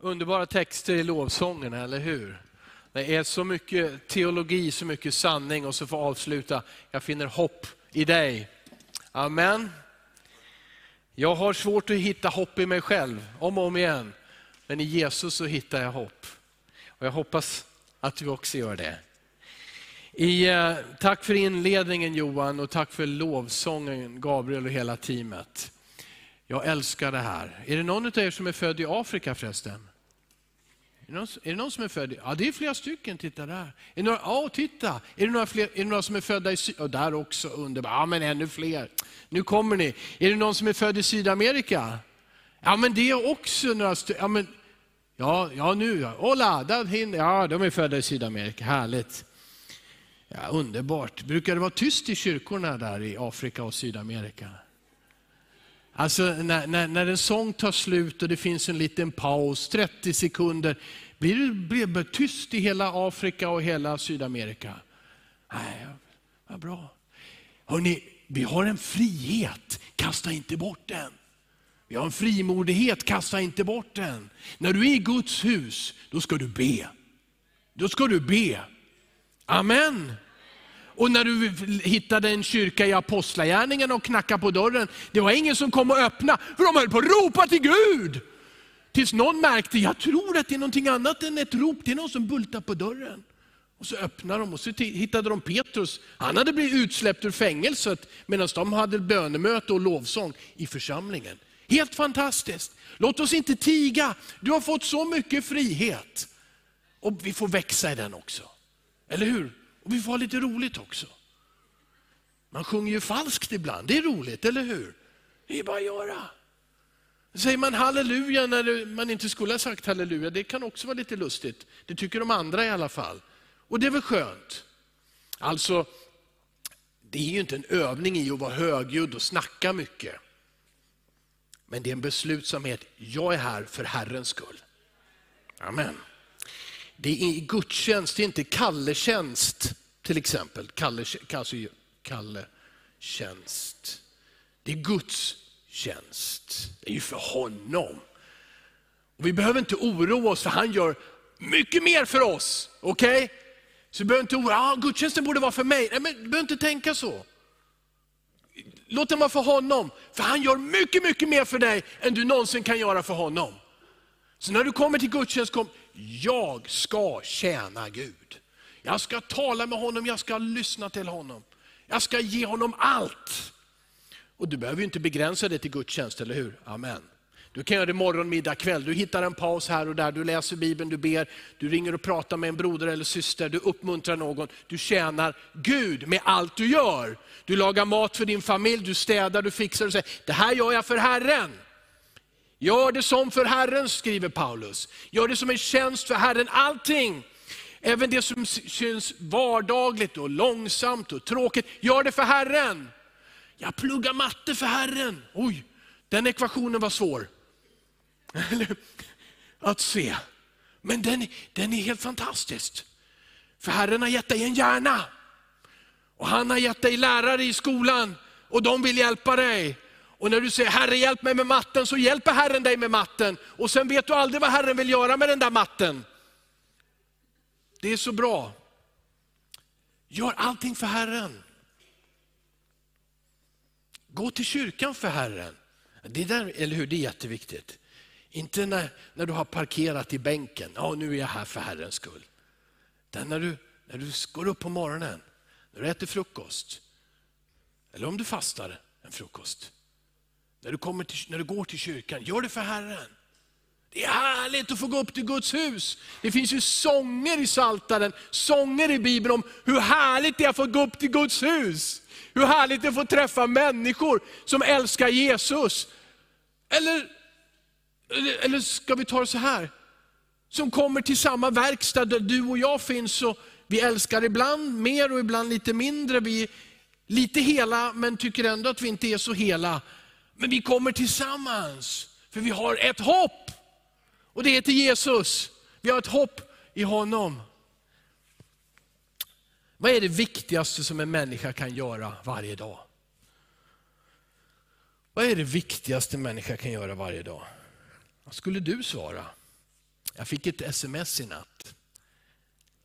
Underbara texter i lovsången, eller hur? Det är så mycket teologi, så mycket sanning och så får avsluta, jag finner hopp i dig. Amen. Jag har svårt att hitta hopp i mig själv, om och om igen. Men i Jesus så hittar jag hopp. Och jag hoppas att du också gör det. I, eh, tack för inledningen Johan och tack för lovsången Gabriel och hela teamet. Jag älskar det här. Är det någon av er som är född i Afrika förresten? Är det, någon, är det någon som är född? Ja, det är flera stycken. Titta där. Är det några, ja, titta. Är det några, fler, är det några som är födda i Sydamerika? Ja, där också, underbart. Ja, men ännu fler. Nu kommer ni. Är det någon som är född i Sydamerika? Ja, men det är också några stycken. Ja, men, ja, ja, nu ja. Hola, där, ja, de är födda i Sydamerika. Härligt. Ja, underbart. Brukar det vara tyst i kyrkorna där i Afrika och Sydamerika? Alltså när, när, när en sång tar slut och det finns en liten paus, 30 sekunder, blir det, blir det tyst i hela Afrika och hela Sydamerika? Nej, vad bra. Hörrni, vi har en frihet, kasta inte bort den. Vi har en frimodighet, kasta inte bort den. När du är i Guds hus, då ska du be. Då ska du be. Amen. Och när du hittade en kyrka i Apostlagärningarna och knackade på dörren, det var ingen som kom och öppnade, för de höll på att ropa till Gud. Tills någon märkte, jag tror att det är någonting annat än ett rop, det är någon som bultar på dörren. Och så öppnade de och så hittade de Petrus. Han hade blivit utsläppt ur fängelset medan de hade bönemöte och lovsång i församlingen. Helt fantastiskt. Låt oss inte tiga. Du har fått så mycket frihet. Och vi får växa i den också. Eller hur? Och vi får ha lite roligt också. Man sjunger ju falskt ibland, det är roligt, eller hur? Det är bara att göra. Säger man halleluja när man inte skulle ha sagt halleluja, det kan också vara lite lustigt. Det tycker de andra i alla fall. Och det är väl skönt. Alltså, det är ju inte en övning i att vara högljudd och snacka mycket. Men det är en beslutsamhet, jag är här för Herrens skull. Amen. Det är gudstjänst, det är inte kalletjänst till exempel. Kalle, alltså, Kalle tjänst. Det är Guds tjänst. Det är ju för honom. Och vi behöver inte oroa oss för han gör mycket mer för oss. Okej? Okay? Så vi behöver inte oroa ah, gudstjänsten borde vara för mig. Nej, men du behöver inte tänka så. Låt den vara för honom, för han gör mycket, mycket mer för dig än du någonsin kan göra för honom. Så när du kommer till gudstjänst, kom, jag ska tjäna Gud. Jag ska tala med honom, jag ska lyssna till honom. Jag ska ge honom allt. Och du behöver inte begränsa dig till gudstjänst, eller hur? Amen. Du kan göra det morgon, middag, kväll. Du hittar en paus här och där, du läser Bibeln, du ber, du ringer och pratar med en broder eller syster, du uppmuntrar någon. Du tjänar Gud med allt du gör. Du lagar mat för din familj, du städar, du fixar och säger, det här gör jag för Herren. Gör det som för Herren, skriver Paulus. Gör det som en tjänst för Herren, allting. Även det som känns vardagligt och långsamt och tråkigt, gör det för Herren. Jag pluggar matte för Herren. Oj, den ekvationen var svår. Att se. Men den, den är helt fantastisk. För Herren har gett dig en hjärna. Och han har gett dig lärare i skolan och de vill hjälpa dig. Och när du säger Herre hjälp mig med matten, så hjälper Herren dig med matten. Och sen vet du aldrig vad Herren vill göra med den där matten. Det är så bra. Gör allting för Herren. Gå till kyrkan för Herren. Det där, eller hur, det är jätteviktigt. Inte när, när du har parkerat i bänken, ja nu är jag här för Herrens skull. Utan när du, när du går upp på morgonen, när du äter frukost, eller om du fastar en frukost. När du, kommer till, när du går till kyrkan, gör det för Herren. Det är härligt att få gå upp till Guds hus. Det finns ju sånger i Saltaren, sånger i Bibeln om hur härligt det är att få gå upp till Guds hus. Hur härligt det är att få träffa människor som älskar Jesus. Eller, eller, eller ska vi ta det så här, som kommer till samma verkstad där du och jag finns. Och vi älskar ibland mer och ibland lite mindre. Vi är lite hela men tycker ändå att vi inte är så hela. Men vi kommer tillsammans, för vi har ett hopp. Och det heter Jesus. Vi har ett hopp i honom. Vad är det viktigaste som en människa kan göra varje dag? Vad är det viktigaste en människa kan göra varje dag? Vad skulle du svara? Jag fick ett sms i natt.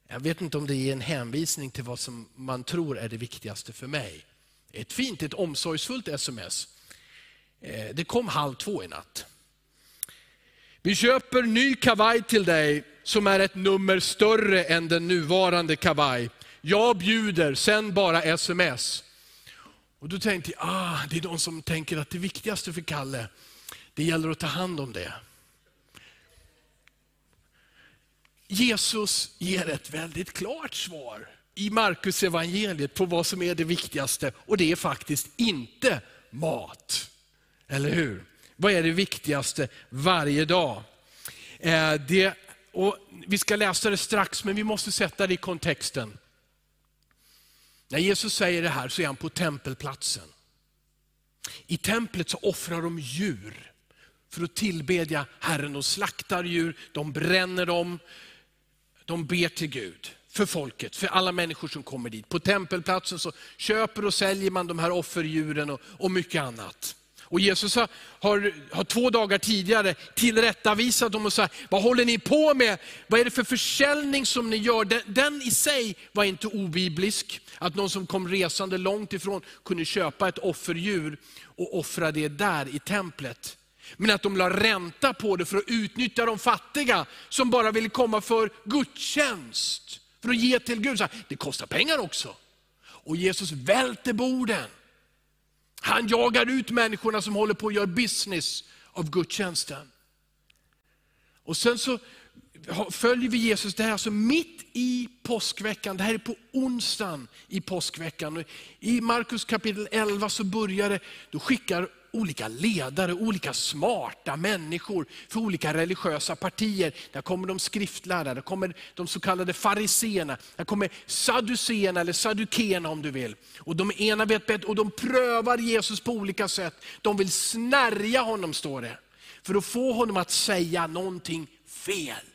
Jag vet inte om det är en hänvisning till vad som man tror är det viktigaste för mig. Ett fint, ett omsorgsfullt sms. Eh, det kom halv två i natt. Vi köper ny kavaj till dig som är ett nummer större än den nuvarande kavaj. Jag bjuder, sen bara sms. Och då tänkte jag, ah, det är de som tänker att det viktigaste för Kalle, det gäller att ta hand om det. Jesus ger ett väldigt klart svar i Markus evangeliet på vad som är det viktigaste. Och det är faktiskt inte mat. Eller hur? Vad är det viktigaste varje dag? Eh, det, och vi ska läsa det strax, men vi måste sätta det i kontexten. När Jesus säger det här så är han på tempelplatsen. I templet så offrar de djur för att tillbedja Herren. De slaktar djur, de bränner dem, de ber till Gud för folket, för alla människor som kommer dit. På tempelplatsen så köper och säljer man de här offerdjuren och, och mycket annat. Och Jesus har, har, har, två dagar tidigare tillrättavisat dem och sagt, vad håller ni på med? Vad är det för försäljning som ni gör? Den, den i sig var inte obiblisk. Att någon som kom resande långt ifrån kunde köpa ett offerdjur och offra det där i templet. Men att de la ränta på det för att utnyttja de fattiga som bara ville komma för gudstjänst. För att ge till Gud. Det kostar pengar också. Och Jesus välter borden. Han jagar ut människorna som håller på att göra business av gudstjänsten. Och sen så följer vi Jesus, det här alltså mitt i påskveckan, det här är på onsdagen i påskveckan. I Markus kapitel 11 så börjar det, då skickar olika ledare, olika smarta människor för olika religiösa partier. Där kommer de skriftlärda, där kommer de så kallade fariseerna, där kommer sadduceerna eller saddukeerna om du vill. Och de ena vet bättre och de prövar Jesus på olika sätt. De vill snärja honom står det. För att få honom att säga någonting fel.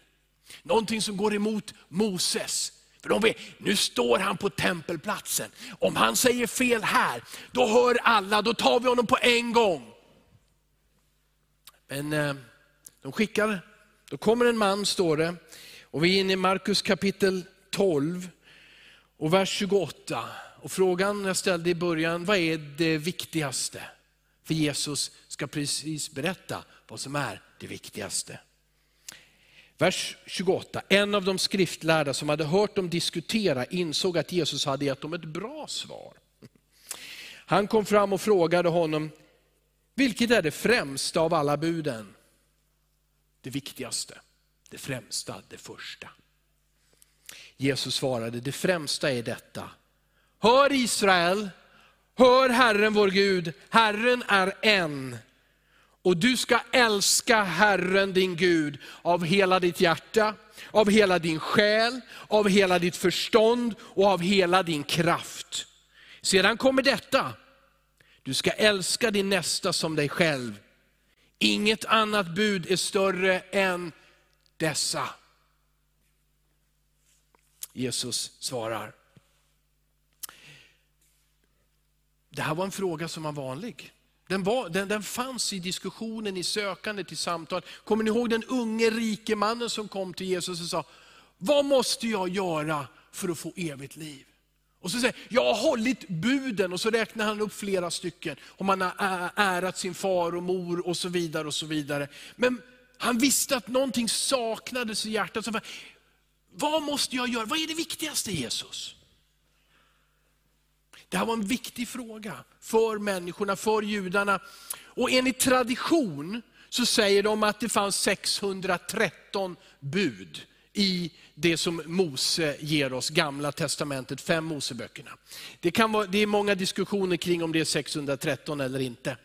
Någonting som går emot Moses. För de vet, nu står han på tempelplatsen. Om han säger fel här, då hör alla, då tar vi honom på en gång. Men eh, de skickar, då kommer en man står det, och vi är inne i Markus kapitel 12 och vers 28. Och frågan jag ställde i början, vad är det viktigaste? För Jesus ska precis berätta vad som är det viktigaste. Vers 28. En av de skriftlärda som hade hört dem diskutera insåg att Jesus hade gett dem ett bra svar. Han kom fram och frågade honom, vilket är det främsta av alla buden? Det viktigaste, det främsta, det första. Jesus svarade, det främsta är detta. Hör Israel, hör Herren vår Gud, Herren är en. Och du ska älska Herren din Gud av hela ditt hjärta, av hela din själ, av hela ditt förstånd och av hela din kraft. Sedan kommer detta, du ska älska din nästa som dig själv. Inget annat bud är större än dessa. Jesus svarar. Det här var en fråga som var vanlig. Den, var, den, den fanns i diskussionen, i sökandet, i samtal. Kommer ni ihåg den unge rike mannen som kom till Jesus och sa, vad måste jag göra för att få evigt liv? Och så säger jag har hållit buden och så räknar han upp flera stycken. Om han har ärat sin far och mor och så vidare. och så vidare. Men han visste att någonting saknades i hjärtat. Så, vad måste jag göra? Vad är det viktigaste Jesus? Det här var en viktig fråga för människorna, för judarna. Och enligt tradition så säger de att det fanns 613 bud i det som Mose ger oss, gamla testamentet, fem Moseböckerna. Det, kan vara, det är många diskussioner kring om det är 613 eller inte.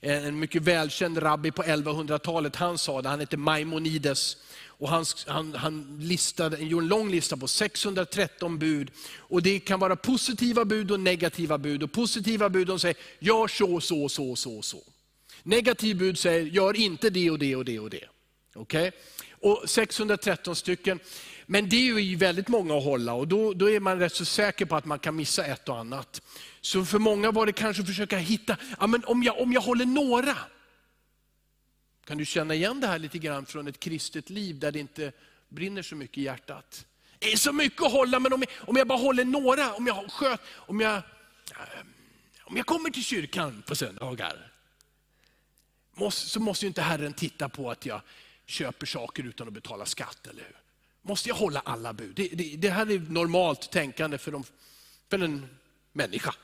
En mycket välkänd rabbi på 1100-talet, han sa det, han hette Maimonides. Och han, han, han listade, gjorde en lång lista på 613 bud. Och Det kan vara positiva bud och negativa bud. Och Positiva bud de säger, gör så, så, så, så, så. Negativ bud säger, gör inte det och det och det och det. Okay? Och 613 stycken. Men det är ju väldigt många att hålla och då, då är man rätt så säker på att man kan missa ett och annat. Så för många var det kanske att försöka hitta, ja, men om, jag, om jag håller några, kan du känna igen det här lite grann från ett kristet liv där det inte brinner så mycket i hjärtat? Det är så mycket att hålla, men om jag, om jag bara håller några, om jag, sköt, om, jag, eh, om jag kommer till kyrkan på söndagar, så måste ju inte Herren titta på att jag köper saker utan att betala skatt, eller hur? Måste jag hålla alla bud? Det, det, det här är normalt tänkande för, de, för en människa.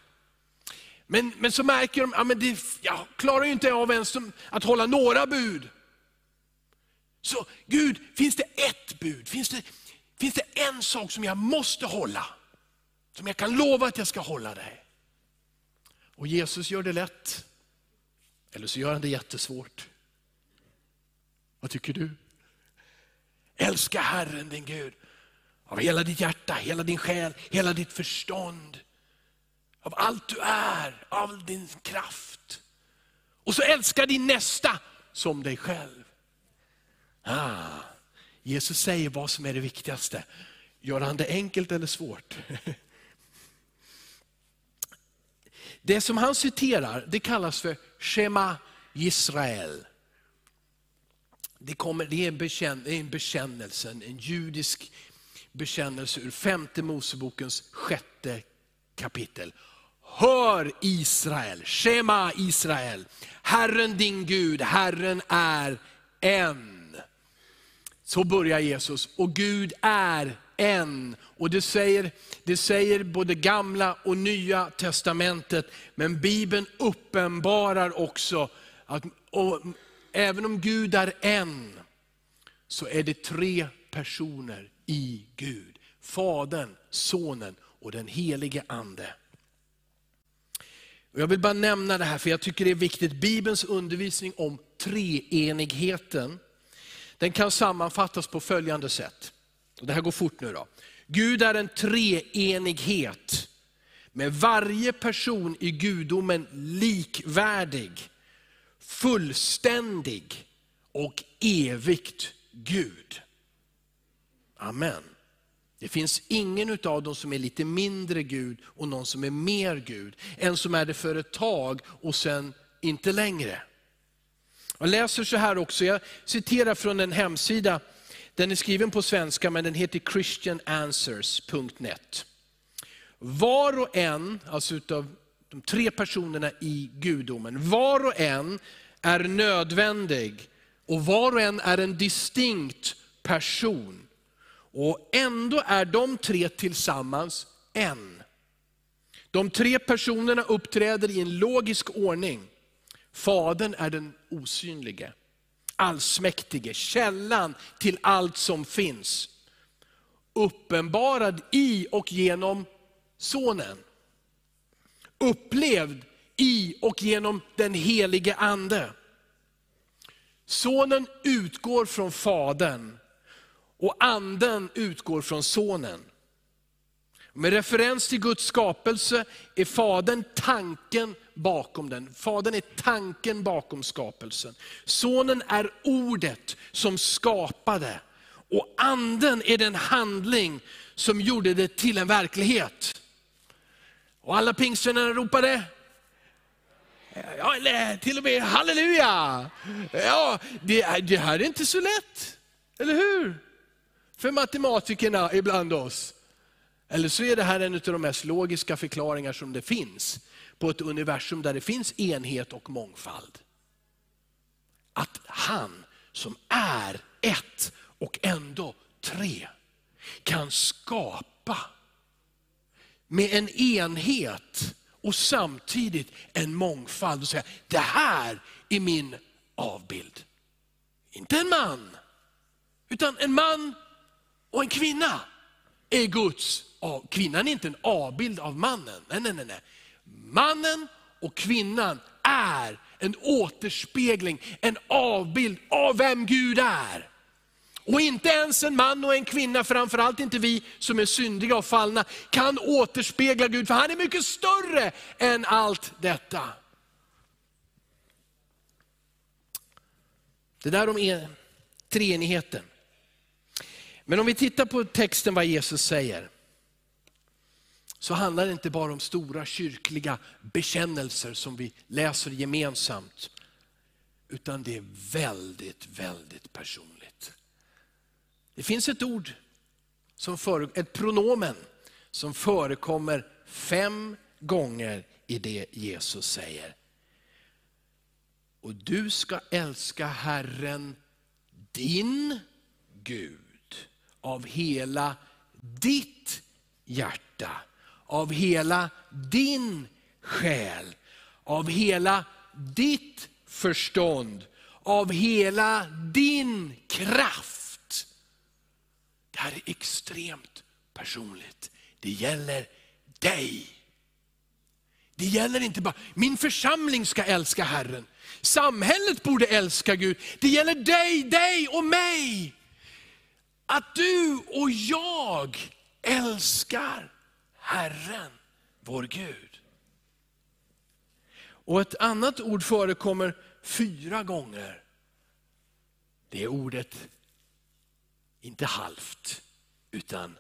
Men, men så märker de, ja, men det, jag klarar ju inte av ens att hålla några bud. Så Gud, finns det ett bud? Finns det, finns det en sak som jag måste hålla? Som jag kan lova att jag ska hålla dig. Och Jesus gör det lätt. Eller så gör han det jättesvårt. Vad tycker du? Älska Herren din Gud av hela ditt hjärta, hela din själ, hela ditt förstånd. Av allt du är, av din kraft. Och så älska din nästa som dig själv. Ah, Jesus säger vad som är det viktigaste. Gör han det enkelt eller svårt? Det som han citerar, det kallas för Shema Israel. Det, kommer, det, är en det är en bekännelse, en judisk bekännelse ur femte Mosebokens sjätte kapitel. Hör Israel, Shema Israel, Herren din Gud, Herren är en. Så börjar Jesus, och Gud är en. Och det säger, det säger både gamla och nya testamentet, men Bibeln uppenbarar också att även om Gud är en, så är det tre personer i Gud. Fadern, Sonen och den helige Ande. Jag vill bara nämna det här för jag tycker det är viktigt. Bibelns undervisning om treenigheten, den kan sammanfattas på följande sätt. Det här går fort nu då. Gud är en treenighet med varje person i gudomen likvärdig fullständig och evigt Gud. Amen. Det finns ingen av dem som är lite mindre Gud och någon som är mer Gud. En som är det för ett tag och sen inte längre. Jag läser så här också, jag citerar från en hemsida, den är skriven på svenska men den heter christiananswers.net. Var och en, alltså utav de tre personerna i gudomen, var och en är nödvändig och var och en är en distinkt person. Och ändå är de tre tillsammans en. De tre personerna uppträder i en logisk ordning. Fadern är den osynlige, allsmäktige, källan till allt som finns. Uppenbarad i och genom Sonen upplevd i och genom den helige Ande. Sonen utgår från Fadern och Anden utgår från Sonen. Med referens till Guds skapelse är Fadern tanken bakom den. Fadern är tanken bakom skapelsen. Sonen är ordet som skapade. Och anden är den handling som gjorde det till en verklighet. Och alla pingstvännerna ropade, ja, eller till och med halleluja. Ja, det, det här är inte så lätt, eller hur? För matematikerna ibland oss. Eller så är det här en av de mest logiska förklaringar som det finns på ett universum där det finns enhet och mångfald. Att han som är ett och ändå tre kan skapa med en enhet och samtidigt en mångfald och säga, det här är min avbild. Inte en man, utan en man och en kvinna är Guds. Kvinnan är inte en avbild av mannen. Nej, nej, nej, nej. Mannen och kvinnan är en återspegling, en avbild av vem Gud är. Och inte ens en man och en kvinna, framförallt inte vi som är syndiga och fallna, kan återspegla Gud, för han är mycket större än allt detta. Det där om treenigheten. Men om vi tittar på texten vad Jesus säger, så handlar det inte bara om stora kyrkliga bekännelser som vi läser gemensamt. utan det är väldigt, väldigt personligt. Det finns ett ord, som före, ett pronomen, som förekommer fem gånger i det Jesus säger. Och du ska älska Herren, din Gud, av hela ditt hjärta, av hela din själ, av hela ditt förstånd, av hela din kraft. Det här är extremt personligt. Det gäller dig. Det gäller inte bara, min församling ska älska Herren. Samhället borde älska Gud. Det gäller dig, dig och mig. Att du och jag älskar Herren, vår Gud. Och ett annat ord förekommer fyra gånger. Det är ordet, inte halvt, utan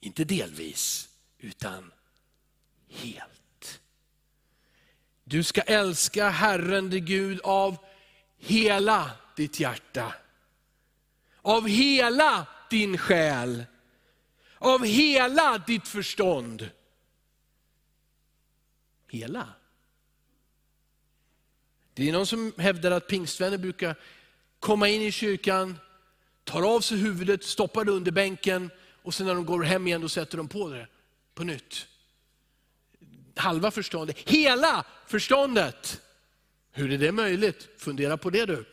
inte delvis, utan helt. Du ska älska Herren, din Gud, av hela ditt hjärta. Av hela din själ. Av hela ditt förstånd. Hela. Det är någon som hävdar att pingstvänner brukar komma in i kyrkan, tar av sig huvudet, stoppar det under bänken och sen när de går hem igen då sätter de på det på nytt. Halva förståndet, hela förståndet. Hur är det möjligt? Fundera på det du.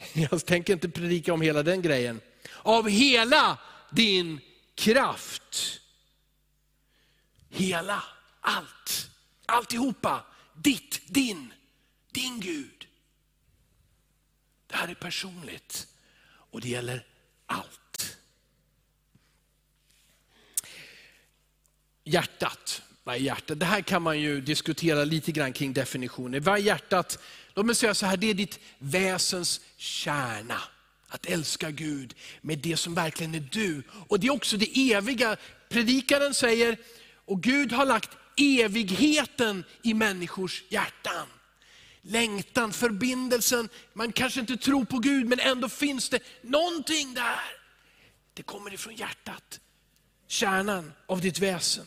Jag tänker inte predika om hela den grejen. Av hela din kraft. Hela, allt, alltihopa. Ditt, din, din Gud. Det här är personligt och det gäller allt. Hjärtat, vad är hjärtat? Det här kan man ju diskutera lite grann kring definitioner. Vad är hjärtat? Låt mig säga så här, det är ditt väsens kärna. Att älska Gud med det som verkligen är du. Och det är också det eviga. Predikaren säger, och Gud har lagt evigheten i människors hjärtan. Längtan, förbindelsen, man kanske inte tror på Gud men ändå finns det någonting där. Det kommer ifrån hjärtat, kärnan av ditt väsen.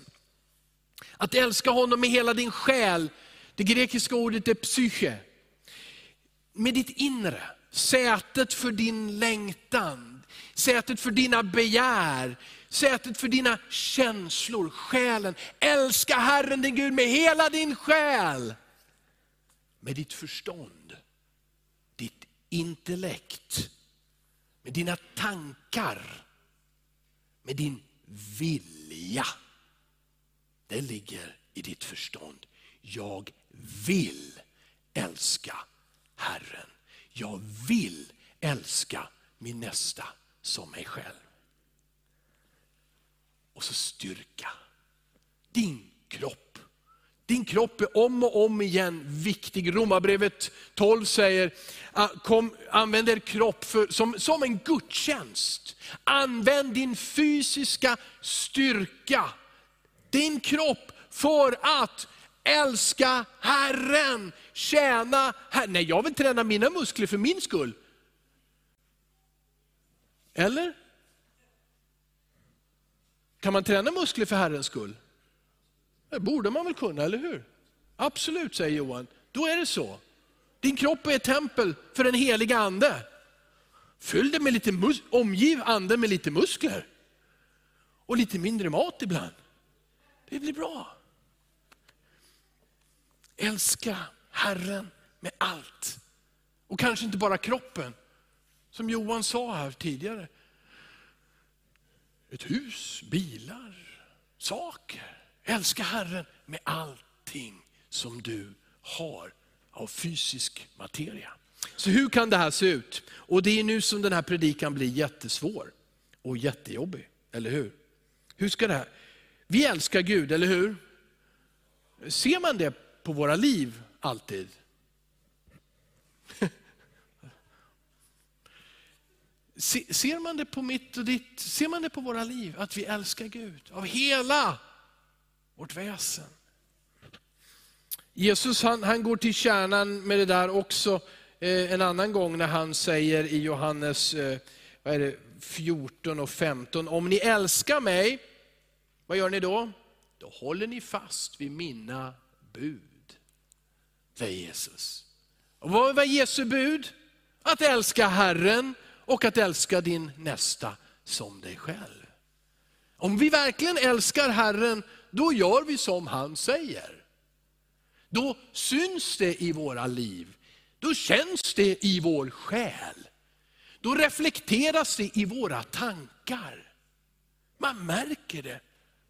Att älska honom med hela din själ, det grekiska ordet är psyche. Med ditt inre, sätet för din längtan, sätet för dina begär, sätet för dina känslor, själen. Älska Herren din Gud med hela din själ. Med ditt förstånd, ditt intellekt, med dina tankar, med din vilja. Det ligger i ditt förstånd. Jag vill älska Herren. Jag vill älska min nästa som mig själv. Och så styrka. Din kropp. Din kropp är om och om igen viktig. Romarbrevet 12 säger, ah, kom, använd er kropp för, som, som en gudstjänst. Använd din fysiska styrka, din kropp för att älska Herren, tjäna Herren. Nej, jag vill träna mina muskler för min skull. Eller? Kan man träna muskler för Herrens skull? Det borde man väl kunna, eller hur? Absolut, säger Johan. Då är det så. Din kropp är ett tempel för den heliga ande. Fyll det med lite mus omgiv anden med lite muskler. Och lite mindre mat ibland. Det blir bra. Älska Herren med allt. Och kanske inte bara kroppen. Som Johan sa här tidigare. Ett hus, bilar, saker. Älska Herren med allting som du har av fysisk materia. Så hur kan det här se ut? Och det är nu som den här predikan blir jättesvår och jättejobbig, eller hur? Hur ska det här? Vi älskar Gud, eller hur? Ser man det på våra liv alltid? Ser man det på mitt och ditt, ser man det på våra liv, att vi älskar Gud av hela vårt väsen? Jesus han, han går till kärnan med det där också. eh, en annan gång när han säger i Johannes eh, vad är det, 14 och 15, om ni älskar mig, vad gör ni då? Då håller ni fast vid mina bud. Säger Jesus. Och vad var Jesu bud? Att älska Herren och att älska din nästa som dig själv. Om vi verkligen älskar Herren, då gör vi som han säger. Då syns det i våra liv. Då känns det i vår själ. Då reflekteras det i våra tankar. Man märker det.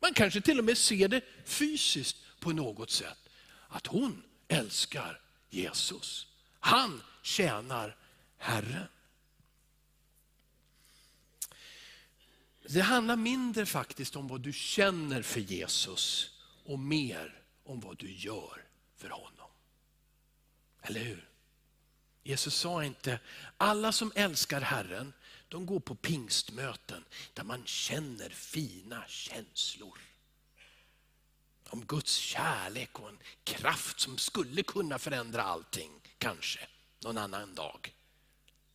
Man kanske till och med ser det fysiskt på något sätt. Att hon älskar Jesus. Han tjänar Herren. Det handlar mindre faktiskt om vad du känner för Jesus och mer om vad du gör för honom. Eller hur? Jesus sa inte, alla som älskar Herren, de går på pingstmöten där man känner fina känslor. Om Guds kärlek och en kraft som skulle kunna förändra allting, kanske, någon annan dag.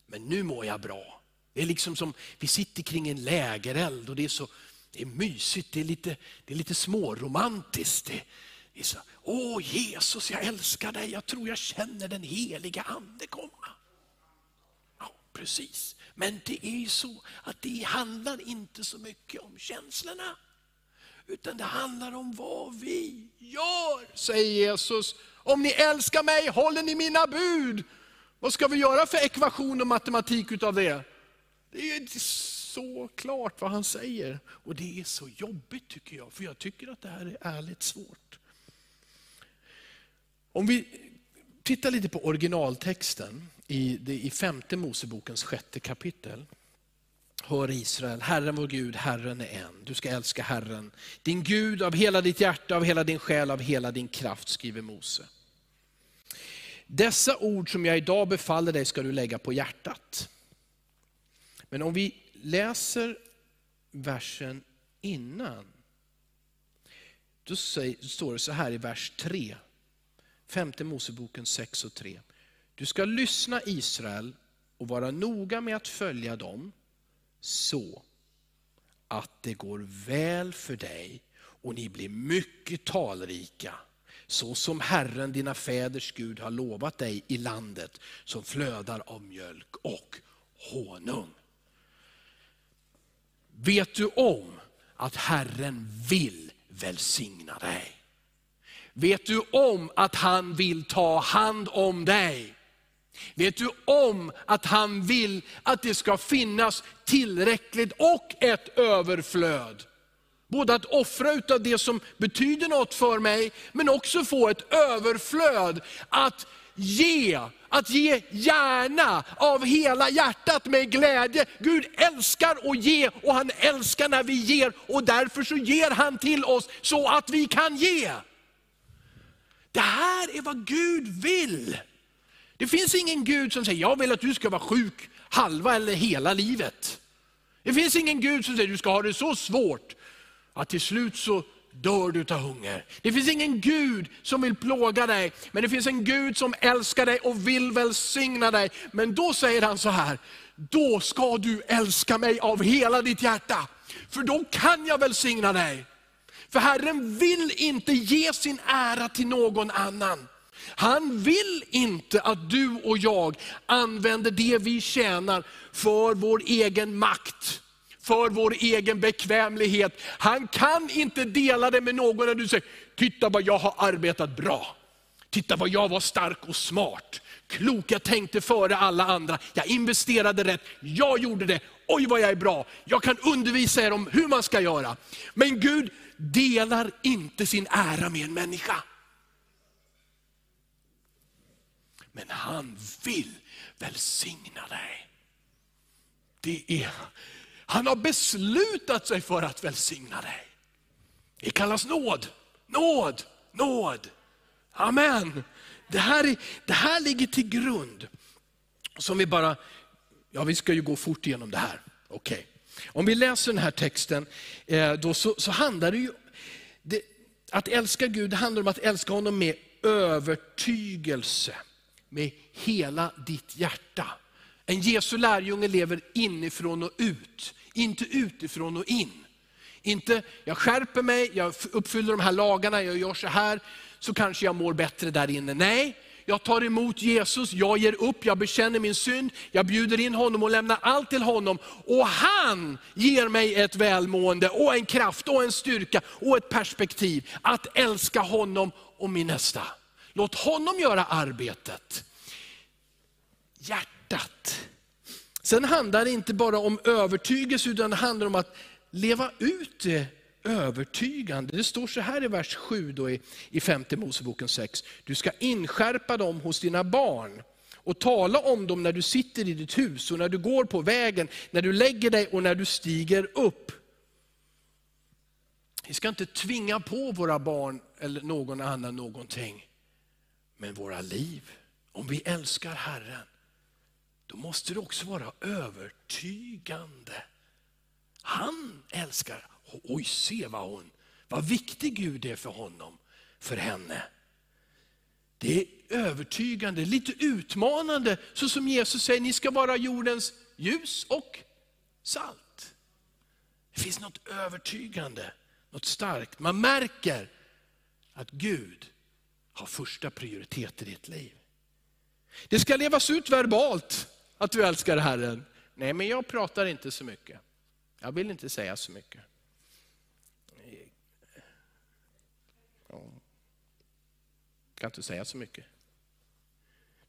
Men nu mår jag bra. Det är liksom som, vi sitter kring en lägereld och det är så det är mysigt, det är lite, det är lite småromantiskt. Det, det är så, Åh Jesus, jag älskar dig, jag tror jag känner den heliga ande komma. Ja, precis. Men det är ju så att det handlar inte så mycket om känslorna. Utan det handlar om vad vi gör, säger Jesus. Om ni älskar mig håller ni mina bud. Vad ska vi göra för ekvation och matematik utav det? Det är så klart vad han säger. Och det är så jobbigt tycker jag, för jag tycker att det här är ärligt svårt. Om vi tittar lite på originaltexten i, i femte Mosebokens sjätte kapitel. Hör Israel, Herren vår Gud, Herren är en. Du ska älska Herren, din Gud av hela ditt hjärta, av hela din själ, av hela din kraft, skriver Mose. Dessa ord som jag idag befaller dig ska du lägga på hjärtat. Men om vi läser versen innan, då står det så här i vers 3. Femte Moseboken 6 och 3. Du ska lyssna Israel och vara noga med att följa dem så att det går väl för dig och ni blir mycket talrika. Så som Herren, dina fäders Gud, har lovat dig i landet som flödar av mjölk och honung. Vet du om att Herren vill välsigna dig? Vet du om att han vill ta hand om dig? Vet du om att han vill att det ska finnas tillräckligt och ett överflöd? Både att offra utav det som betyder något för mig, men också få ett överflöd. Att ge, att ge gärna av hela hjärtat med glädje. Gud älskar att ge och han älskar när vi ger och därför så ger han till oss så att vi kan ge. Det här är vad Gud vill. Det finns ingen Gud som säger, jag vill att du ska vara sjuk halva eller hela livet. Det finns ingen Gud som säger, du ska ha det så svårt att till slut så dör du av hunger. Det finns ingen Gud som vill plåga dig, men det finns en Gud som älskar dig och vill välsigna dig. Men då säger han så här, då ska du älska mig av hela ditt hjärta. För då kan jag välsigna dig. För Herren vill inte ge sin ära till någon annan. Han vill inte att du och jag använder det vi tjänar för vår egen makt, för vår egen bekvämlighet. Han kan inte dela det med någon när du säger, titta vad jag har arbetat bra. Titta vad jag var stark och smart. Klok, jag tänkte före alla andra. Jag investerade rätt, jag gjorde det. Oj vad jag är bra. Jag kan undervisa er om hur man ska göra. Men Gud delar inte sin ära med en människa. Men han vill välsigna dig. Det är, han har beslutat sig för att välsigna dig. Det kallas nåd, nåd, nåd. Amen. Det här, är, det här ligger till grund. Som vi bara, ja vi ska ju gå fort igenom det här. Okej. Okay. Om vi läser den här texten, eh, då så, så handlar det ju, det, att älska Gud handlar om att älska honom med övertygelse med hela ditt hjärta. En Jesu lärjunge lever inifrån och ut, inte utifrån och in. Inte, jag skärper mig, jag uppfyller de här lagarna, jag gör så här, så kanske jag mår bättre där inne. Nej, jag tar emot Jesus, jag ger upp, jag bekänner min synd, jag bjuder in honom och lämnar allt till honom. Och han ger mig ett välmående, och en kraft, och en styrka, och ett perspektiv att älska honom och min nästa. Låt honom göra arbetet. Hjärtat. Sen handlar det inte bara om övertygelse, utan det handlar om att leva ut det övertygande. Det står så här i vers 7 då i, i femte Moseboken 6. Du ska inskärpa dem hos dina barn och tala om dem när du sitter i ditt hus och när du går på vägen, när du lägger dig och när du stiger upp. Vi ska inte tvinga på våra barn eller någon annan någonting. Men våra liv, om vi älskar Herren, då måste det också vara övertygande. Han älskar Oj, se vad hon, vad viktig Gud är för honom, för henne. Det är övertygande, lite utmanande, så som Jesus säger, ni ska vara jordens ljus och salt. Det finns något övertygande, något starkt. Man märker att Gud har första prioritet i ditt liv. Det ska levas ut verbalt att du älskar Herren. Nej, men jag pratar inte så mycket. Jag vill inte säga så mycket. kan inte säga så mycket.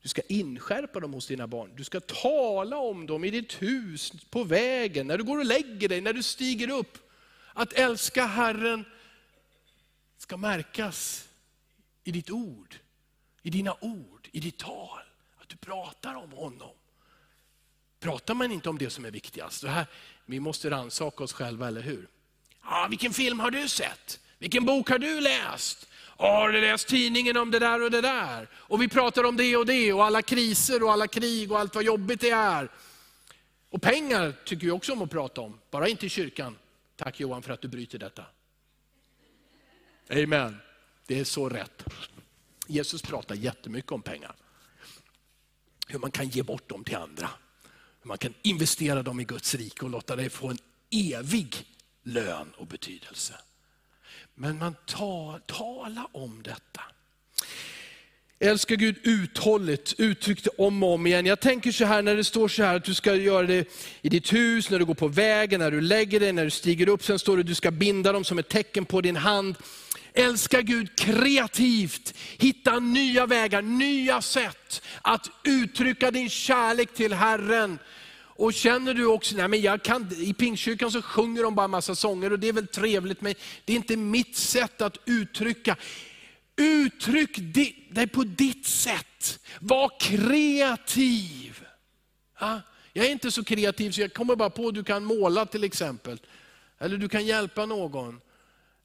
Du ska inskärpa dem hos dina barn. Du ska tala om dem i ditt hus, på vägen, när du går och lägger dig, när du stiger upp. Att älska Herren ska märkas i ditt ord, i dina ord, i ditt tal. Att du pratar om honom. Pratar man inte om det som är viktigast, här, vi måste rannsaka oss själva, eller hur? Ah, vilken film har du sett? Vilken bok har du läst? Har du läst tidningen om det där och det där? Och vi pratar om det och det och alla kriser och alla krig och allt vad jobbigt det är. Och pengar tycker vi också om att prata om, bara inte i kyrkan. Tack Johan för att du bryter detta. Amen. Det är så rätt. Jesus pratar jättemycket om pengar. Hur man kan ge bort dem till andra. Hur man kan investera dem i Guds rike och låta det få en evig lön och betydelse. Men man tar, tala om detta. Älska Gud uthålligt, uttryck det om och om igen. Jag tänker så här när det står så här att du ska göra det i ditt hus, när du går på vägen, när du lägger dig, när du stiger upp. Sen står det att du ska binda dem som ett tecken på din hand. Älska Gud kreativt, hitta nya vägar, nya sätt att uttrycka din kärlek till Herren. Och känner du också, nej men jag kan, i Pingstkyrkan så sjunger de bara massa sånger och det är väl trevligt, men det är inte mitt sätt att uttrycka. Uttryck dig på ditt sätt. Var kreativ. Ja, jag är inte så kreativ så jag kommer bara på att du kan måla till exempel. Eller du kan hjälpa någon.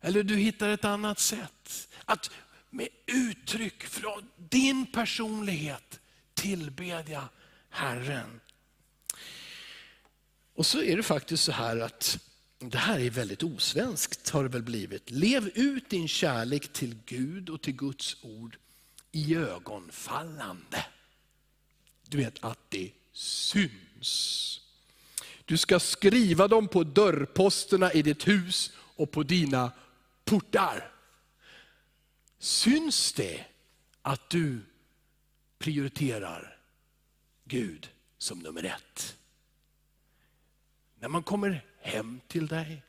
Eller du hittar ett annat sätt. Att med uttryck från din personlighet tillbedja Herren. Och så är det faktiskt så här att det här är väldigt osvenskt har det väl blivit. Lev ut din kärlek till Gud och till Guds ord i ögonfallande. Du vet att det syns. Du ska skriva dem på dörrposterna i ditt hus och på dina portar. Syns det att du prioriterar Gud som nummer ett? När man kommer hem till dig,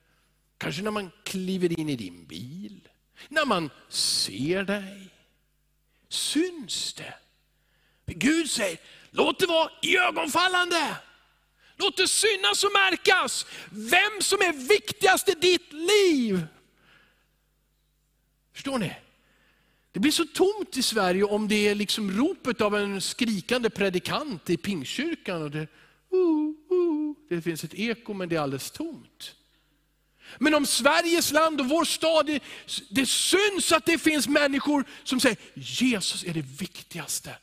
kanske när man kliver in i din bil, när man ser dig. Syns det? Gud säger, låt det vara iögonfallande. Låt det synas och märkas vem som är viktigast i ditt liv. Förstår ni? Det blir så tomt i Sverige om det är liksom ropet av en skrikande predikant i Pingstkyrkan. Och det, uh, uh, det finns ett eko men det är alldeles tomt. Men om Sveriges land och vår stad, det, det syns att det finns människor som säger, Jesus är det viktigaste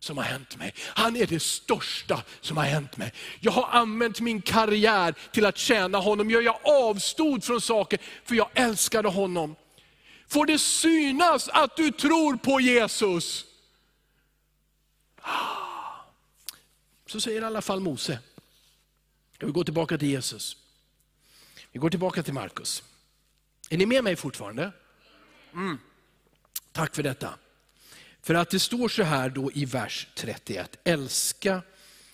som har hänt mig. Han är det största som har hänt mig. Jag har använt min karriär till att tjäna honom. Jag avstod från saker för jag älskade honom. Får det synas att du tror på Jesus? Så säger i alla fall Mose. Vi går tillbaka till Jesus. Vi går tillbaka till Markus. Är ni med mig fortfarande? Mm. Tack för detta. För att det står så här då i vers 31, älska,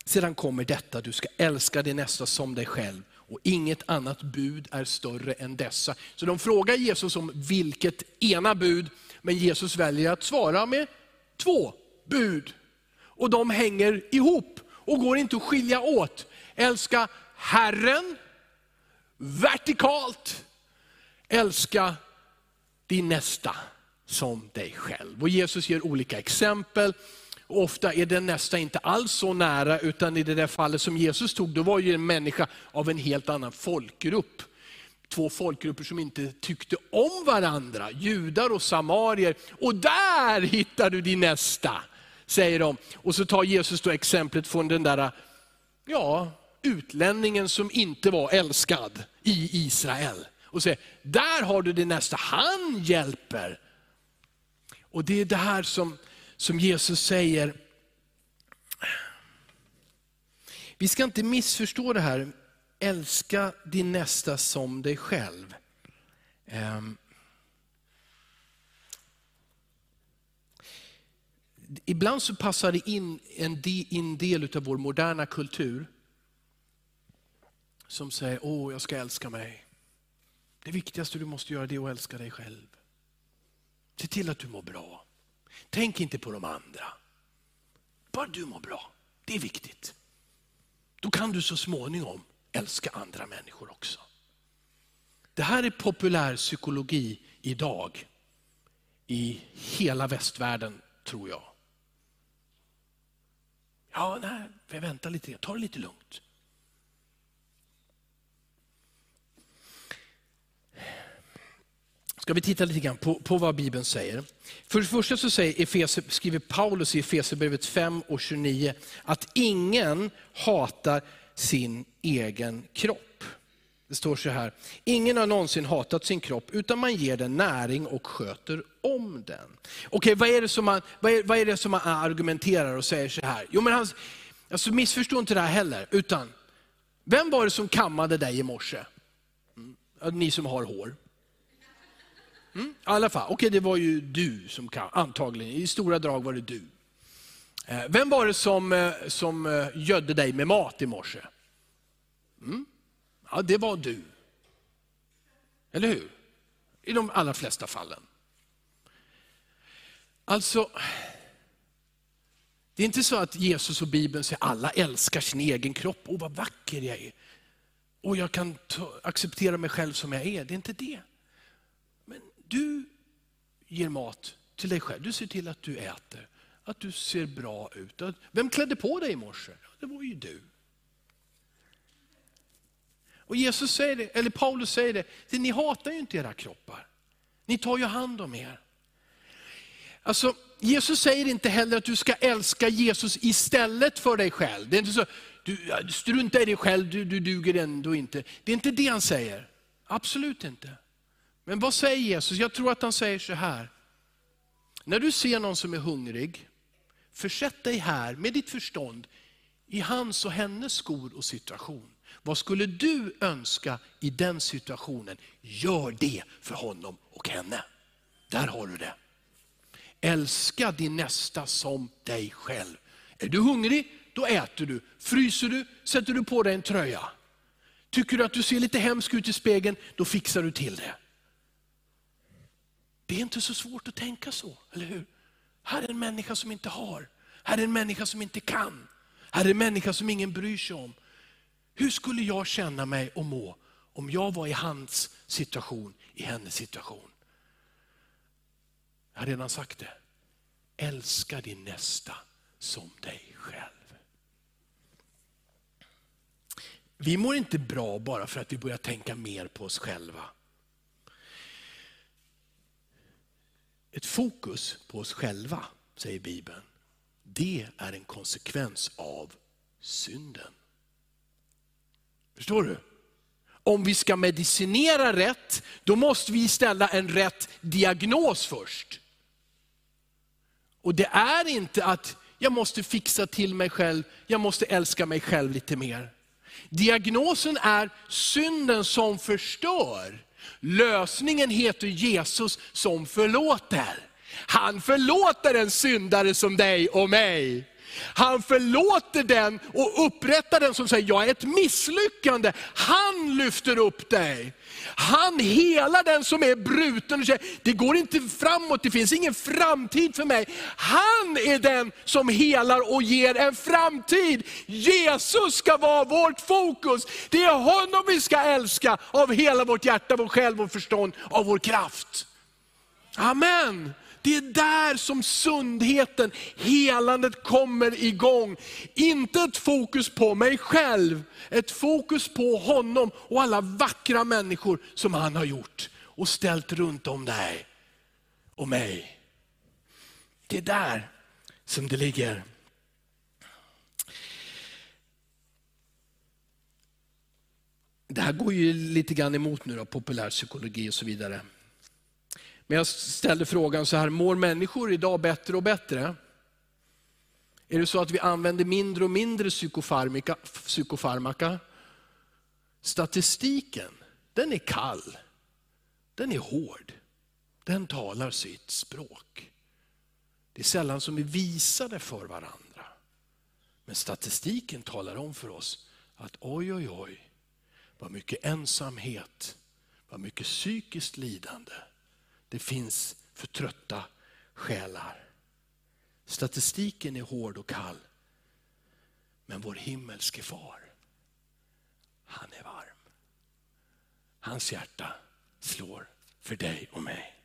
sedan kommer detta, du ska älska din nästa som dig själv. Och inget annat bud är större än dessa. Så de frågar Jesus om vilket ena bud, men Jesus väljer att svara med två bud. Och de hänger ihop och går inte att skilja åt. Älska Herren vertikalt, älska din nästa som dig själv. Och Jesus ger olika exempel. Och ofta är den nästa inte alls så nära, utan i det där fallet som Jesus tog, då var ju en människa av en helt annan folkgrupp. Två folkgrupper som inte tyckte om varandra, judar och samarier. Och där hittar du din nästa, säger de. Och så tar Jesus då exemplet från den där, ja, utlänningen som inte var älskad i Israel. Och säger, där har du din nästa, han hjälper. Och det är det här som, som Jesus säger. Vi ska inte missförstå det här, älska din nästa som dig själv. Um, ibland så passar det in en in del av vår moderna kultur som säger, åh jag ska älska mig. Det viktigaste du måste göra är att älska dig själv. Se till att du mår bra. Tänk inte på de andra. Bara du mår bra, det är viktigt. Då kan du så småningom älska andra människor också. Det här är populär psykologi idag i hela västvärlden, tror jag. Ja, nej, vänta lite, ta det lite lugnt. Ska vi titta lite grann på, på vad Bibeln säger. För det första så säger Efeser, skriver Paulus i Efesierbrevet 5 och 29 att ingen hatar sin egen kropp. Det står så här, ingen har någonsin hatat sin kropp utan man ger den näring och sköter om den. Okej, vad är det som man, vad är, vad är det som man argumenterar och säger så här? Jo, men han, alltså missförstå inte det här heller, utan vem var det som kammade dig i morse? Mm, ni som har hår. Mm, I alla fall, okej okay, det var ju du som kan, antagligen, i stora drag var det du. Eh, vem var det som, eh, som eh, gödde dig med mat i morse? Mm? Ja, det var du. Eller hur? I de allra flesta fallen. Alltså, det är inte så att Jesus och Bibeln säger att alla älskar sin egen kropp. Åh, vad vacker jag är. Och jag kan acceptera mig själv som jag är. Det är inte det. Du ger mat till dig själv. Du ser till att du äter, att du ser bra ut. Vem klädde på dig i morse? Det var ju du. Och Jesus säger det, eller Paulus säger det, ni hatar ju inte era kroppar. Ni tar ju hand om er. Alltså, Jesus säger inte heller att du ska älska Jesus istället för dig själv. Det är inte så, du, strunta i dig själv, du, du duger ändå inte. Det är inte det han säger. Absolut inte. Men vad säger Jesus? Jag tror att han säger så här. När du ser någon som är hungrig, försätt dig här med ditt förstånd i hans och hennes skor och situation. Vad skulle du önska i den situationen? Gör det för honom och henne. Där har du det. Älska din nästa som dig själv. Är du hungrig, då äter du. Fryser du, sätter du på dig en tröja. Tycker du att du ser lite hemsk ut i spegeln, då fixar du till det. Det är inte så svårt att tänka så, eller hur? Här är en människa som inte har. Här är en människa som inte kan. Här är en människa som ingen bryr sig om. Hur skulle jag känna mig och må om jag var i hans situation, i hennes situation? Jag har redan sagt det. Älska din nästa som dig själv. Vi mår inte bra bara för att vi börjar tänka mer på oss själva. Ett fokus på oss själva, säger Bibeln, det är en konsekvens av synden. Förstår du? Om vi ska medicinera rätt, då måste vi ställa en rätt diagnos först. Och det är inte att jag måste fixa till mig själv, jag måste älska mig själv lite mer. Diagnosen är synden som förstör. Lösningen heter Jesus som förlåter. Han förlåter en syndare som dig och mig. Han förlåter den och upprättar den som säger, jag är ett misslyckande. Han lyfter upp dig. Han helar den som är bruten och säger, det går inte framåt, det finns ingen framtid för mig. Han är den som helar och ger en framtid. Jesus ska vara vårt fokus. Det är honom vi ska älska av hela vårt hjärta, vår själ, vår förstånd, av vår kraft. Amen. Det är där som sundheten, helandet kommer igång. Inte ett fokus på mig själv, ett fokus på honom och alla vackra människor som han har gjort och ställt runt om dig och mig. Det är där som det ligger. Det här går ju lite grann emot nu då, populärpsykologi och så vidare. Men jag ställde frågan så här, mår människor idag bättre och bättre? Är det så att vi använder mindre och mindre psykofarmaka? psykofarmaka? Statistiken, den är kall. Den är hård. Den talar sitt språk. Det är sällan som vi visar det för varandra. Men statistiken talar om för oss att oj, oj, oj, vad mycket ensamhet, vad mycket psykiskt lidande det finns för trötta själar. Statistiken är hård och kall. Men vår himmelske far, han är varm. Hans hjärta slår för dig och mig.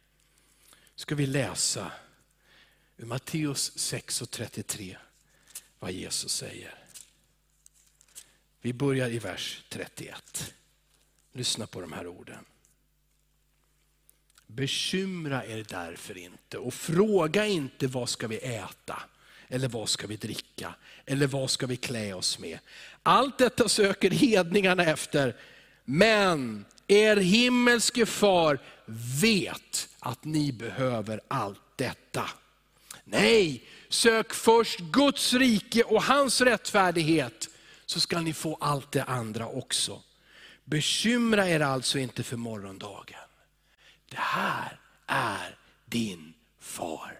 Ska vi läsa ur Matteus 6 och 33 vad Jesus säger. Vi börjar i vers 31. Lyssna på de här orden. Bekymra er därför inte och fråga inte vad ska vi äta eller vad ska vi dricka eller vad ska vi klä oss med. Allt detta söker hedningarna efter. Men er himmelske far vet att ni behöver allt detta. Nej, sök först Guds rike och hans rättfärdighet så ska ni få allt det andra också. Bekymra er alltså inte för morgondagen. Det här är din far.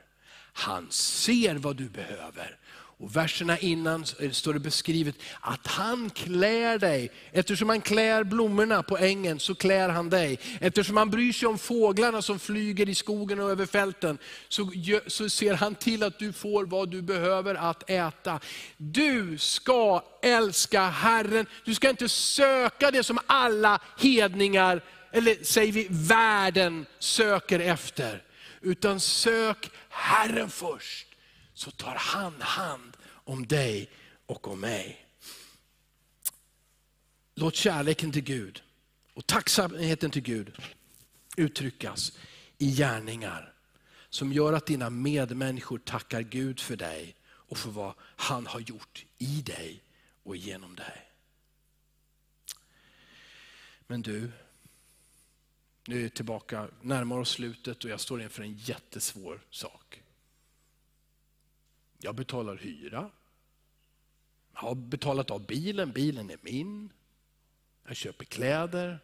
Han ser vad du behöver. Och verserna innan står det beskrivet att han klär dig. Eftersom han klär blommorna på ängen så klär han dig. Eftersom han bryr sig om fåglarna som flyger i skogen och över fälten så, så ser han till att du får vad du behöver att äta. Du ska älska Herren. Du ska inte söka det som alla hedningar eller säger vi världen söker efter. Utan sök Herren först, så tar han hand om dig och om mig. Låt kärleken till Gud och tacksamheten till Gud uttryckas i gärningar som gör att dina medmänniskor tackar Gud för dig och för vad han har gjort i dig och genom dig. Men du, nu är vi tillbaka, närmar oss slutet och jag står inför en jättesvår sak. Jag betalar hyra. Jag har betalat av bilen, bilen är min. Jag köper kläder.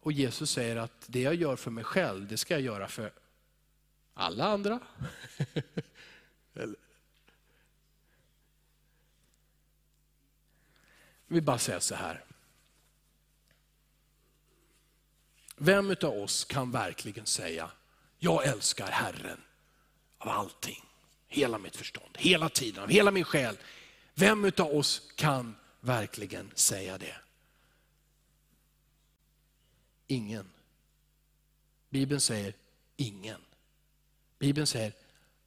Och Jesus säger att det jag gör för mig själv, det ska jag göra för alla andra. Vi bara säger så här. Vem av oss kan verkligen säga, jag älskar Herren av allting, hela mitt förstånd, hela tiden, av hela min själ. Vem av oss kan verkligen säga det? Ingen. Bibeln säger ingen. Bibeln säger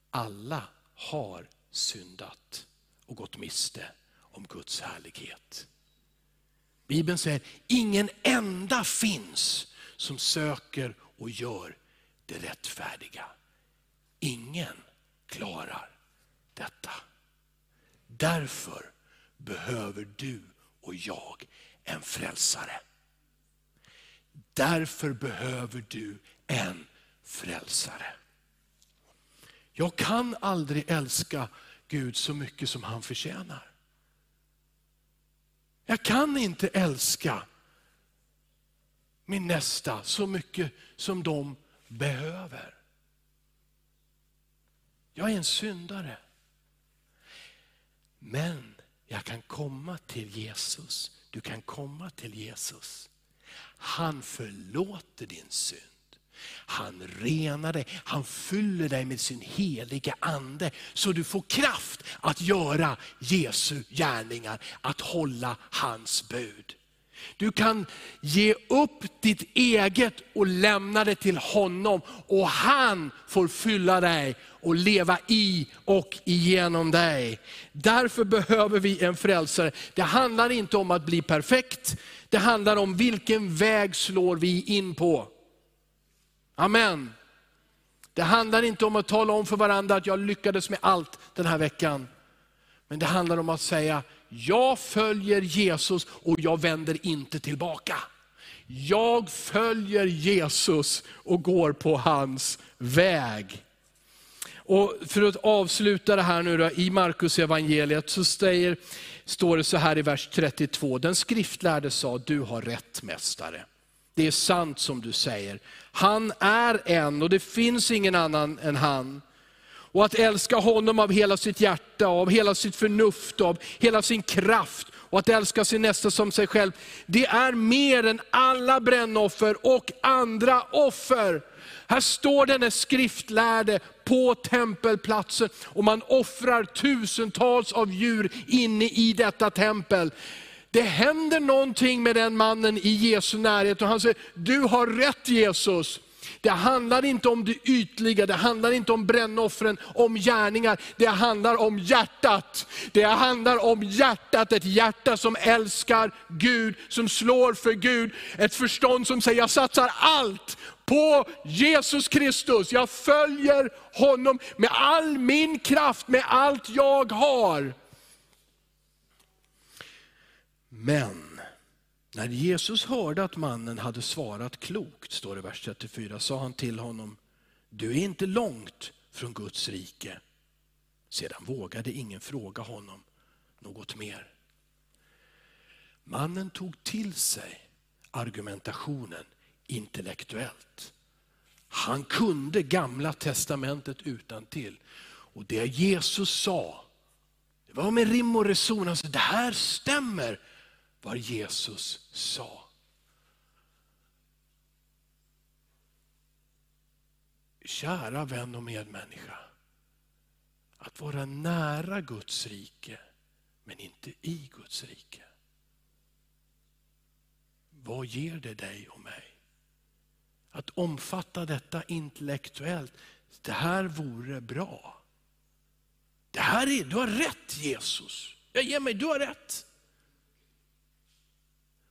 alla har syndat och gått miste om Guds härlighet. Bibeln säger ingen enda finns som söker och gör det rättfärdiga. Ingen klarar detta. Därför behöver du och jag en frälsare. Därför behöver du en frälsare. Jag kan aldrig älska Gud så mycket som han förtjänar. Jag kan inte älska min nästa så mycket som de behöver. Jag är en syndare. Men jag kan komma till Jesus. Du kan komma till Jesus. Han förlåter din synd. Han renar dig, han fyller dig med sin heliga ande. Så du får kraft att göra Jesu gärningar, att hålla hans bud. Du kan ge upp ditt eget och lämna det till honom. Och han får fylla dig och leva i och igenom dig. Därför behöver vi en frälsare. Det handlar inte om att bli perfekt, det handlar om vilken väg slår vi in på. Amen. Det handlar inte om att tala om för varandra att jag lyckades med allt den här veckan. Men det handlar om att säga, jag följer Jesus och jag vänder inte tillbaka. Jag följer Jesus och går på hans väg. Och för att avsluta det här nu då, i Markus evangeliet så säger, står det så här i vers 32. Den skriftlärde sa, du har rätt mästare. Det är sant som du säger. Han är en och det finns ingen annan än han. Och att älska honom av hela sitt hjärta, av hela sitt förnuft, av hela sin kraft och att älska sin nästa som sig själv. Det är mer än alla brännoffer och andra offer. Här står denne skriftlärde på tempelplatsen och man offrar tusentals av djur inne i detta tempel. Det händer någonting med den mannen i Jesu närhet och han säger, du har rätt Jesus. Det handlar inte om det ytliga, det handlar inte om brännoffren, om gärningar. Det handlar om hjärtat. Det handlar om hjärtat, ett hjärta som älskar Gud, som slår för Gud. Ett förstånd som säger, jag satsar allt på Jesus Kristus. Jag följer honom med all min kraft, med allt jag har. Men när Jesus hörde att mannen hade svarat klokt, står det i vers 34, sa han till honom, du är inte långt från Guds rike. Sedan vågade ingen fråga honom något mer. Mannen tog till sig argumentationen intellektuellt. Han kunde gamla testamentet utan till. Och det Jesus sa, det var med rim och reson. Alltså, det här stämmer vad Jesus sa. Kära vän och medmänniska. Att vara nära Guds rike, men inte i Guds rike. Vad ger det dig och mig? Att omfatta detta intellektuellt, det här vore bra. Det här är, du har rätt Jesus. Jag ger mig, du har rätt.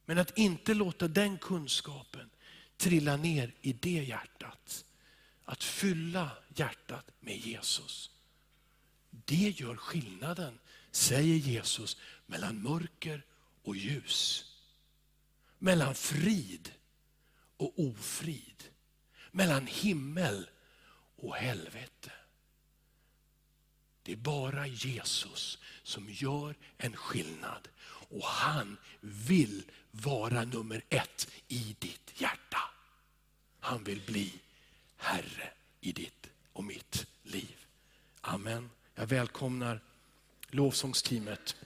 Men att inte låta den kunskapen trilla ner i det hjärtat. Att fylla hjärtat med Jesus. Det gör skillnaden, säger Jesus, mellan mörker och ljus. Mellan frid och ofrid. Mellan himmel och helvete. Det är bara Jesus som gör en skillnad. Och han vill vara nummer ett i ditt hjärta. Han vill bli Herre i ditt och mitt liv. Amen. Jag välkomnar lovsångsteamet.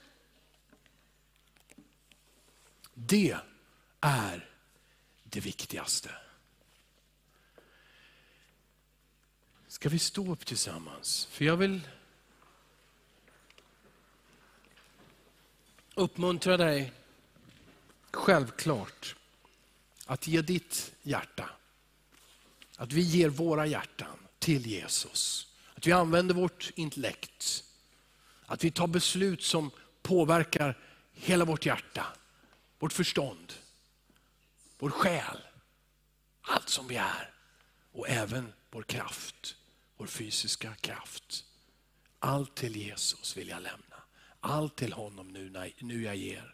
Det är det viktigaste. Ska vi stå upp tillsammans? För jag vill uppmuntra dig, självklart, att ge ditt hjärta. Att vi ger våra hjärtan till Jesus. Att vi använder vårt intellekt. Att vi tar beslut som påverkar hela vårt hjärta, vårt förstånd, vår själ, allt som vi är. Och även vår kraft, vår fysiska kraft. Allt till Jesus vill jag lämna. Allt till honom nu, när, nu jag ger.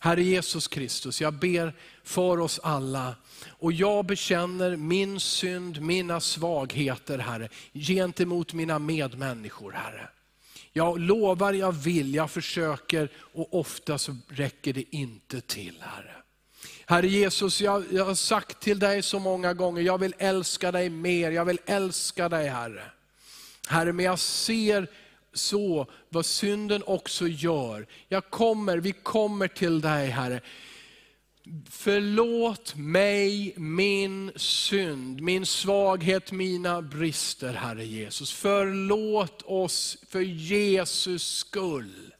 Herre Jesus Kristus, jag ber för oss alla. Och jag bekänner min synd, mina svagheter Herre, gentemot mina medmänniskor Herre. Jag lovar, jag vill, jag försöker och ofta så räcker det inte till Herre. Herre Jesus, jag, jag har sagt till dig så många gånger, jag vill älska dig mer, jag vill älska dig Herre. Herre, men jag ser så vad synden också gör. Jag kommer, vi kommer till dig Herre. Förlåt mig min synd, min svaghet, mina brister, Herre Jesus. Förlåt oss för Jesus skull.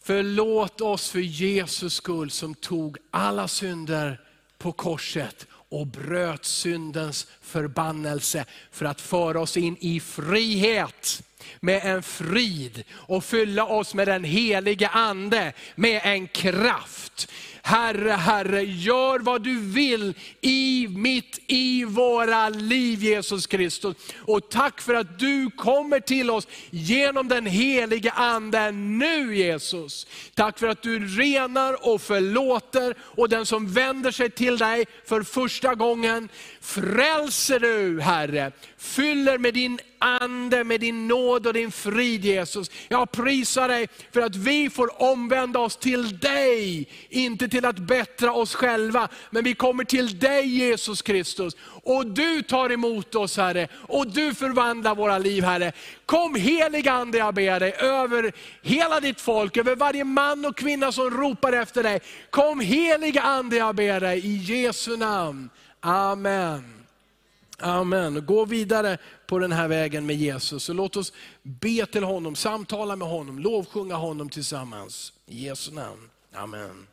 Förlåt oss för Jesus skull som tog alla synder på korset och bröt syndens förbannelse för att föra oss in i frihet med en frid och fylla oss med den helige Ande, med en kraft. Herre, Herre, gör vad du vill i mitt, i våra liv Jesus Kristus. Och tack för att du kommer till oss genom den helige Ande nu Jesus. Tack för att du renar och förlåter och den som vänder sig till dig för första gången, frälser du Herre. Fyller med din ande, med din nåd och din frid Jesus. Jag prisar dig för att vi får omvända oss till dig, inte till att bättra oss själva. Men vi kommer till dig Jesus Kristus. Och du tar emot oss Herre, och du förvandlar våra liv Herre. Kom helig Ande jag ber dig, över hela ditt folk, över varje man och kvinna som ropar efter dig. Kom helig Ande jag ber dig, i Jesu namn. Amen. Amen. Gå vidare på den här vägen med Jesus. Så låt oss be till honom, samtala med honom, lovsjunga honom tillsammans. I Jesu namn. Amen.